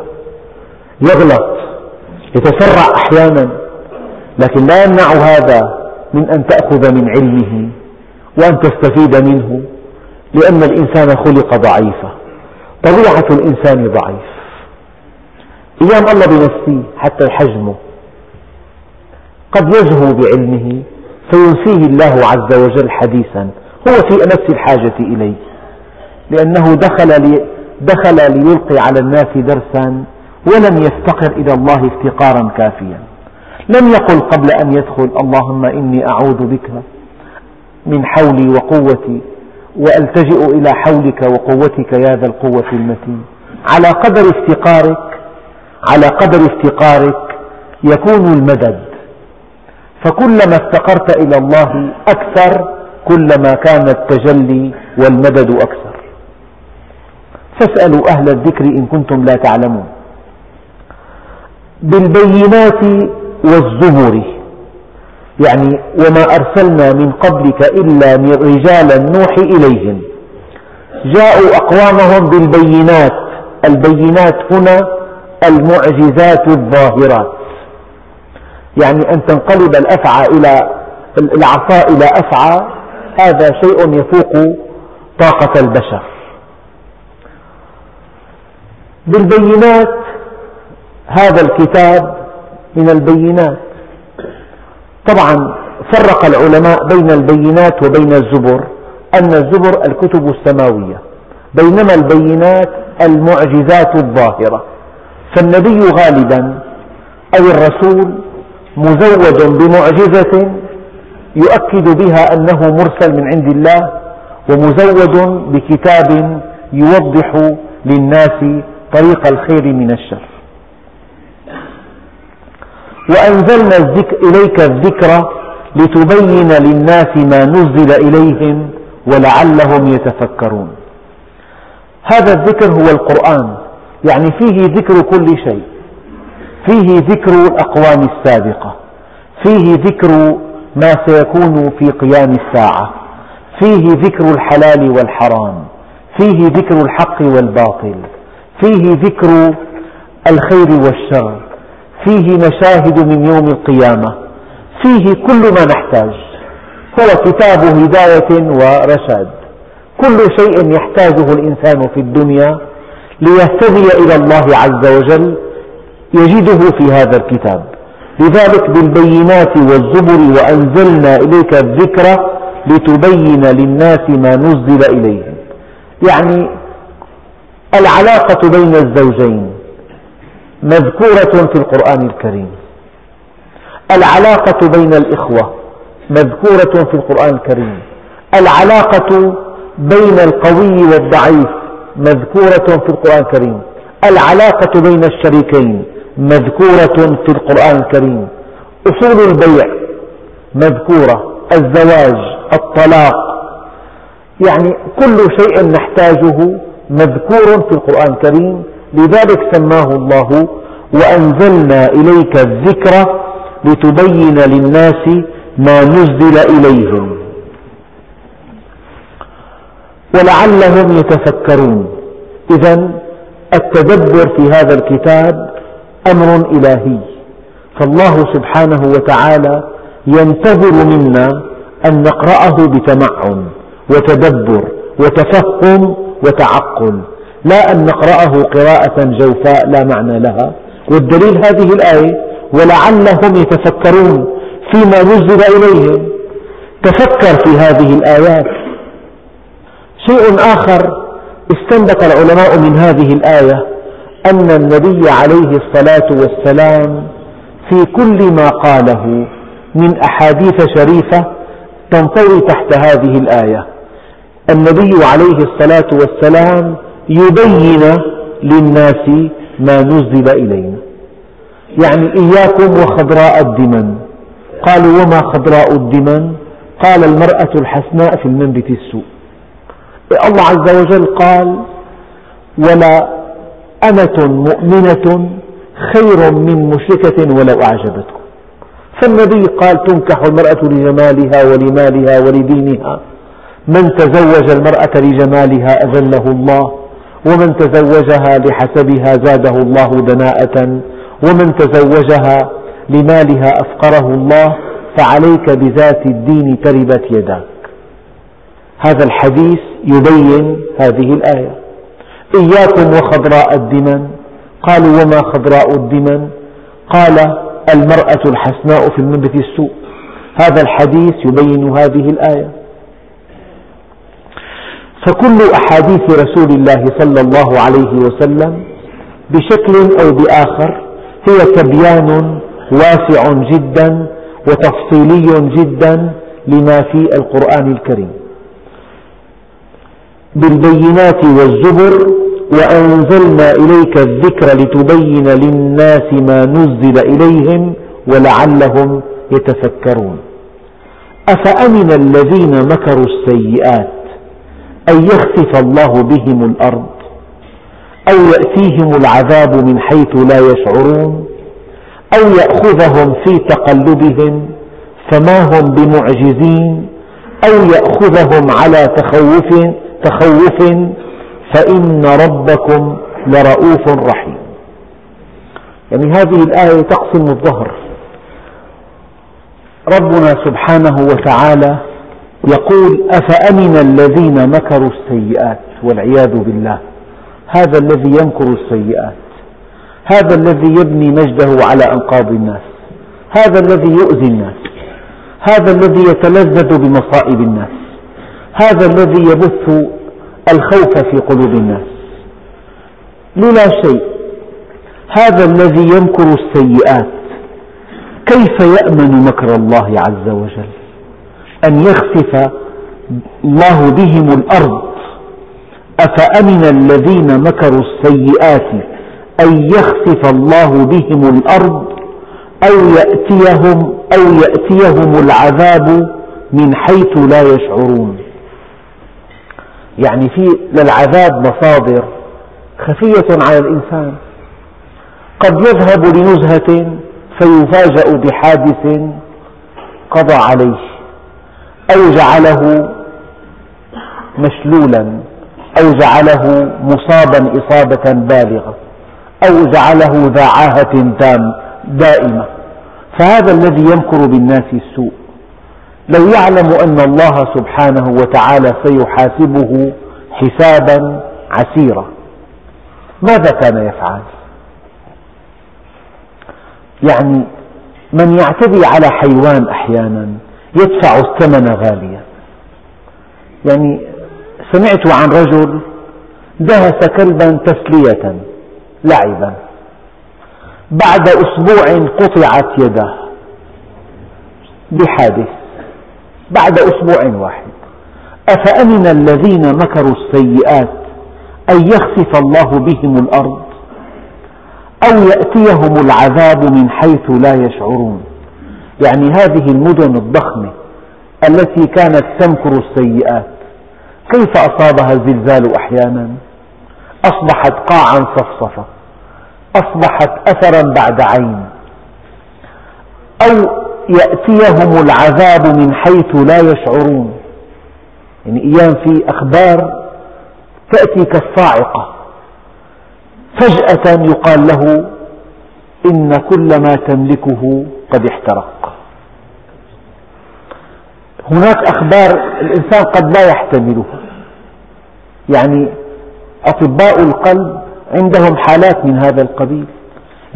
يغلط يتسرع أحيانا لكن لا يمنع هذا من أن تأخذ من علمه وأن تستفيد منه لأن الإنسان خلق ضعيفا طبيعة الإنسان ضعيف. أيام الله بنفسيه حتى يحجمه قد يزهو بعلمه فينسيه الله عز وجل حديثا. هو في أمس الحاجة إليه. لأنه دخل, لي دخل ليلقي على الناس درسا ولم يفتقر إلى الله افتقارا كافيا. لم يقل قبل أن يدخل اللهم إني أعوذ بك من حولي وقوتي وألتجئ إلى حولك وقوتك يا ذا القوة المتين. على قدر افتقارك على قدر افتقارك يكون المدد. فكلما افتقرت إلى الله أكثر كلما كان التجلي والمدد أكثر. فاسألوا أهل الذكر إن كنتم لا تعلمون. بالبينات والزبر يعني وما أرسلنا من قبلك إلا من رجالا نوحي إليهم. جاءوا أقوامهم بالبينات. البينات هنا المعجزات الظاهرات. يعني أن تنقلب الأفعى إلى العصا إلى أفعى هذا شيء يفوق طاقة البشر. بالبينات هذا الكتاب من البينات. طبعا فرق العلماء بين البينات وبين الزبر أن الزبر الكتب السماوية بينما البينات المعجزات الظاهرة. فالنبي غالبا أو الرسول مزود بمعجزة يؤكد بها أنه مرسل من عند الله ومزود بكتاب يوضح للناس طريق الخير من الشر. وأنزلنا إليك الذكر لتبين للناس ما نزل إليهم ولعلهم يتفكرون. هذا الذكر هو القرآن. يعني فيه ذكر كل شيء. فيه ذكر الأقوام السابقة. فيه ذكر ما سيكون في قيام الساعة. فيه ذكر الحلال والحرام. فيه ذكر الحق والباطل. فيه ذكر الخير والشر. فيه مشاهد من يوم القيامة. فيه كل ما نحتاج. هو كتاب هداية ورشاد. كل شيء يحتاجه الإنسان في الدنيا ليهتدي إلى الله عز وجل يجده في هذا الكتاب. لذلك بالبينات والزبر وأنزلنا إليك الذكر لتبين للناس ما نزل إليهم. يعني العلاقة بين الزوجين. مذكورة في القرآن الكريم. العلاقة بين الإخوة مذكورة في القرآن الكريم. العلاقة بين القوي والضعيف مذكورة في القرآن الكريم. العلاقة بين الشريكين مذكورة في القرآن الكريم. أصول البيع مذكورة. الزواج الطلاق يعني كل شيء نحتاجه مذكور في القرآن الكريم. لذلك سماه الله وأنزلنا إليك الذكر لتبين للناس ما نزل إليهم. ولعلهم يتفكرون. إذا التدبر في هذا الكتاب أمر إلهي. فالله سبحانه وتعالى ينتظر منا أن نقرأه بتمعن وتدبر وتفهم وتعقل. لا أن نقرأه قراءة جوفاء لا معنى لها. والدليل هذه الآية ولعلهم يتفكرون فيما نزل إليهم. تفكر في هذه الآيات. شيء آخر استنبط العلماء من هذه الآية أن النبي عليه الصلاة والسلام في كل ما قاله من أحاديث شريفة تنطوي تحت هذه الآية. النبي عليه الصلاة والسلام يبين للناس ما نزل إلينا. يعني إياكم وخضراء الدمن. قالوا وما خضراء الدمن؟ قال المرأة الحسناء في المنبت السوء. الله عز وجل قال ولا أمة مؤمنة خير من مشركة ولو أعجبتكم. فالنبي قال تنكح المرأة لجمالها ولمالها ولدينها. من تزوج المرأة لجمالها أذله الله ومن تزوجها لحسبها زاده الله دناءة ومن تزوجها لمالها أفقره الله فعليك بذات الدين تربت يداك. هذا الحديث يبين هذه الآية. إياكم وخضراء الدمن. قالوا وما خضراء الدمن؟ قال المرأة الحسناء في المنبت السوء. هذا الحديث يبين هذه الآية. فكل أحاديث رسول الله صلى الله عليه وسلم بشكل أو بآخر هي تبيان واسع جدا وتفصيلي جدا لما في القرآن الكريم. بالبينات والزبر وأنزلنا إليك الذكر لتبين للناس ما نزل إليهم ولعلهم يتفكرون. أفأمن الذين مكروا السيئات أن يخسف الله بهم الأرض أو يأتيهم العذاب من حيث لا يشعرون أو يأخذهم في تقلبهم فما هم بمعجزين أو يأخذهم على تخوف تخوف فإن ربكم لرؤوف رحيم. يعني هذه الآية تقسم الظهر. ربنا سبحانه وتعالى يقول أفأمن الذين مكروا السيئات والعياذ بالله؟ هذا الذي يمكر السيئات. هذا الذي يبني مجده على أنقاض الناس. هذا الذي يؤذي الناس. هذا الذي يتلذذ بمصائب الناس. هذا الذي يبث الخوف في قلوب الناس. للا شيء. هذا الذي يمكر السيئات. كيف يأمن مكر الله عز وجل؟ أن يخسف الله بهم الأرض. أفأمن الذين مكروا السيئات أن يخسف الله بهم الأرض أو يأتيهم أو يأتيهم العذاب من حيث لا يشعرون؟ يعني في للعذاب مصادر خفية على الإنسان. قد يذهب لنزهة فيفاجأ بحادث قضى عليه. أو جعله مشلولا أو جعله مصابا إصابة بالغة أو جعله ذا عاهة تام دائمة فهذا الذي يمكر بالناس السوء لو يعلم أن الله سبحانه وتعالى سيحاسبه حسابا عسيرا ماذا كان يفعل؟ يعني من يعتدي على حيوان أحيانا يدفع الثمن غاليا. يعني سمعت عن رجل دهس كلبا تسلية لعبا. بعد أسبوع قطعت يده بحادث. بعد أسبوع واحد. أفأمن الذين مكروا السيئات أن يخسف الله بهم الأرض أو يأتيهم العذاب من حيث لا يشعرون؟ يعني هذه المدن الضخمة التي كانت تمكر السيئات. كيف أصابها الزلزال أحيانا؟ أصبحت قاعا صفصفة. أصبحت أثرا بعد عين. أو يأتيهم العذاب من حيث لا يشعرون. يعني أيام في أخبار تأتي كالصاعقة. فجأة يقال له إن كل ما تملكه قد احترق هناك أخبار الإنسان قد لا يحتملها يعني أطباء القلب عندهم حالات من هذا القبيل.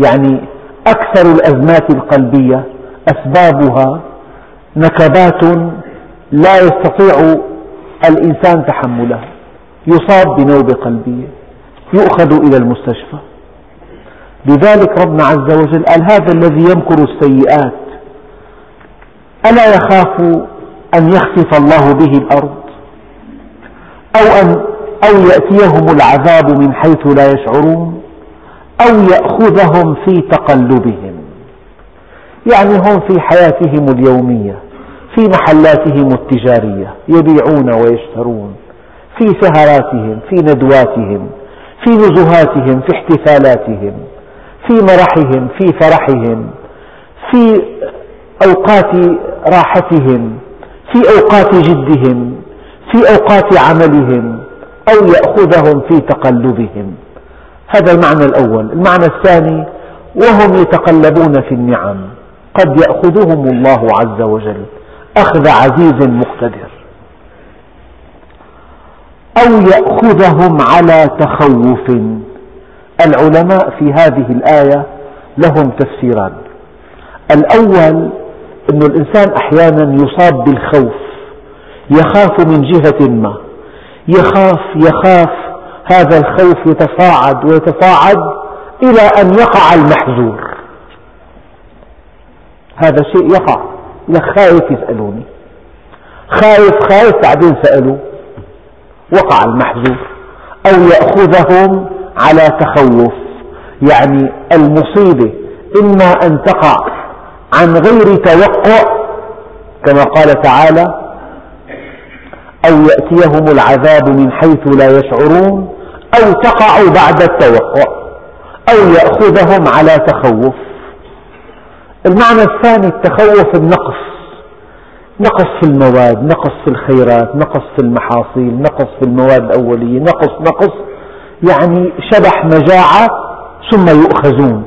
يعني أكثر الأزمات القلبية أسبابها نكبات لا يستطيع الإنسان تحملها. يصاب بنوبة قلبية يؤخذ إلى المستشفى. لذلك ربنا عز وجل قال هذا الذي يمكر السيئات ألا يخاف أن يخسف الله به الأرض؟ أو أن أو يأتيهم العذاب من حيث لا يشعرون؟ أو يأخذهم في تقلبهم؟ يعني هم في حياتهم اليومية في محلاتهم التجارية يبيعون ويشترون في سهراتهم في ندواتهم في نزهاتهم في احتفالاتهم. في مرحهم في فرحهم في أوقات راحتهم في أوقات جدهم في أوقات عملهم أو يأخذهم في تقلبهم. هذا المعنى الأول. المعنى الثاني وهم يتقلبون في النعم. قد يأخذهم الله عز وجل. أخذ عزيز مقتدر. أو يأخذهم على تخوف. العلماء في هذه الآية لهم تفسيران. الأول أن الإنسان أحيانا يصاب بالخوف يخاف من جهة ما يخاف يخاف هذا الخوف يتصاعد ويتصاعد إلى أن يقع المحذور. هذا شيء يقع لك خايف يسألوني. خايف خايف بعدين سألوا. وقع المحذور. أو يأخذهم على تخوف يعني المصيبة إما أن تقع عن غير توقع كما قال تعالى أو يأتيهم العذاب من حيث لا يشعرون أو تقع بعد التوقع أو يأخذهم على تخوف. المعنى الثاني التخوف النقص نقص في المواد نقص في الخيرات نقص في المحاصيل نقص في المواد الأولية نقص نقص يعني شبح مجاعة ثم يؤخذون.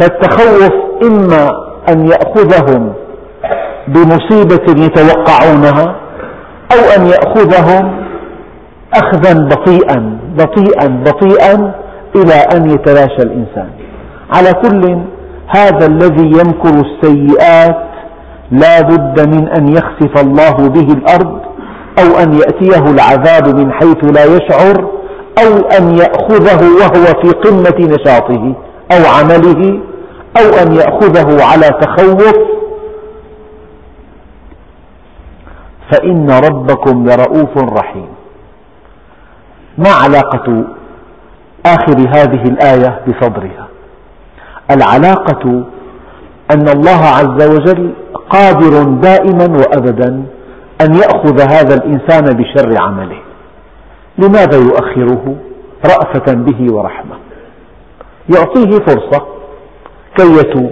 فالتخوف إما أن يأخذهم بمصيبة يتوقعونها أو أن يأخذهم أخذا بطيئا بطيئا بطيئا إلى أن يتلاشى الإنسان. على كل هذا الذي يمكر السيئات لا بد من أن يخسف الله به الأرض أو أن يأتيه العذاب من حيث لا يشعر أو أن يأخذه وهو في قمة نشاطه أو عمله أو أن يأخذه على تخوف. فإن ربكم لرؤوف رحيم. ما علاقة آخر هذه الآية بصدرها؟ العلاقة أن الله عز وجل قادر دائما وأبدا أن يأخذ هذا الإنسان بشر عمله. لماذا يؤخره رأفة به ورحمة؟ يعطيه فرصة كي يتوب.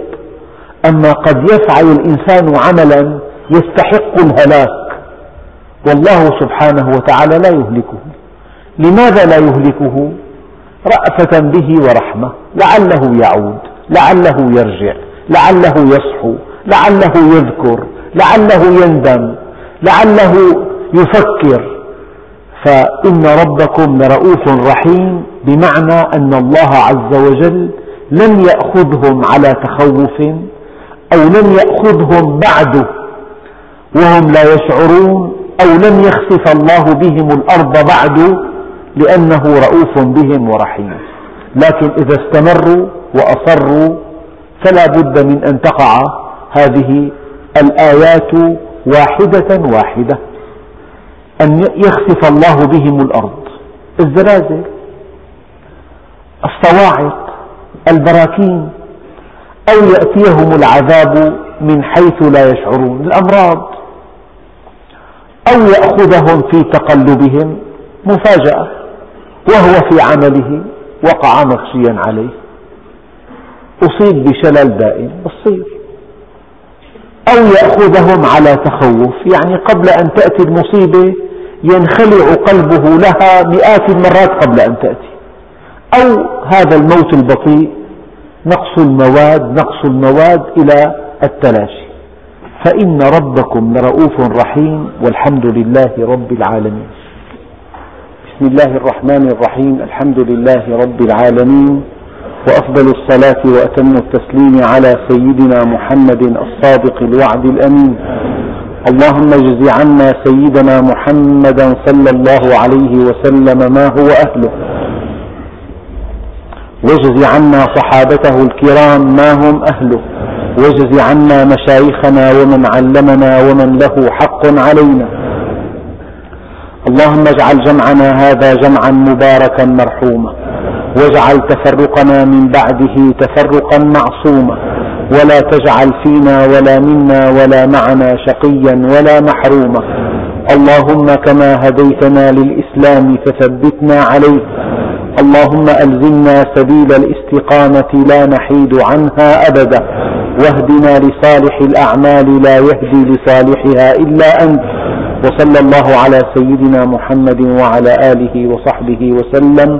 أما قد يفعل الإنسان عملا يستحق الهلاك والله سبحانه وتعالى لا يهلكه. لماذا لا يهلكه؟ رأفة به ورحمة. لعله يعود لعله يرجع لعله يصحو لعله يذكر لعله يندم لعله يفكر. فإن ربكم لرؤوف رحيم بمعنى أن الله عز وجل لم يأخذهم على تخوف أو لم يأخذهم بعد وهم لا يشعرون أو لم يخسف الله بهم الأرض بعد لأنه رؤوف بهم ورحيم. لكن إذا استمروا وأصروا فلا بد من أن تقع هذه الآيات واحدة واحدة. أن يخسف الله بهم الأرض. الزلازل الصواعق البراكين أو يأتيهم العذاب من حيث لا يشعرون. الأمراض أو يأخذهم في تقلبهم مفاجأة وهو في عمله وقع مغشيا عليه. أصيب بشلل دائم بصير أو يأخذهم على تخوف. يعني قبل أن تأتي المصيبة ينخلع قلبه لها مئات المرات قبل أن تأتي. أو هذا الموت البطيء نقص المواد نقص المواد إلى التلاشي. فإن ربكم لرؤوف رحيم والحمد لله رب العالمين. بسم الله الرحمن الرحيم الحمد لله رب العالمين. وأفضل الصلاة وأتم التسليم على سيدنا محمد الصادق الوعد الأمين. اللهم اجز عنا سيدنا محمدا صلى الله عليه وسلم ما هو أهله. واجز عنا صحابته الكرام ما هم أهله. واجز عنا مشايخنا ومن علمنا ومن له حق علينا. اللهم اجعل جمعنا هذا جمعا مباركا مرحوما. واجعل تفرقنا من بعده تفرقا معصوما. ولا تجعل فينا ولا منا ولا معنا شقيا ولا محروما. اللهم كما هديتنا للإسلام فثبتنا عليه. اللهم ألزمنا سبيل الاستقامة لا نحيد عنها أبدا. واهدنا لصالح الأعمال لا يهدي لصالحها إلا أنت. وصلى الله على سيدنا محمد وعلى آله وصحبه وسلم.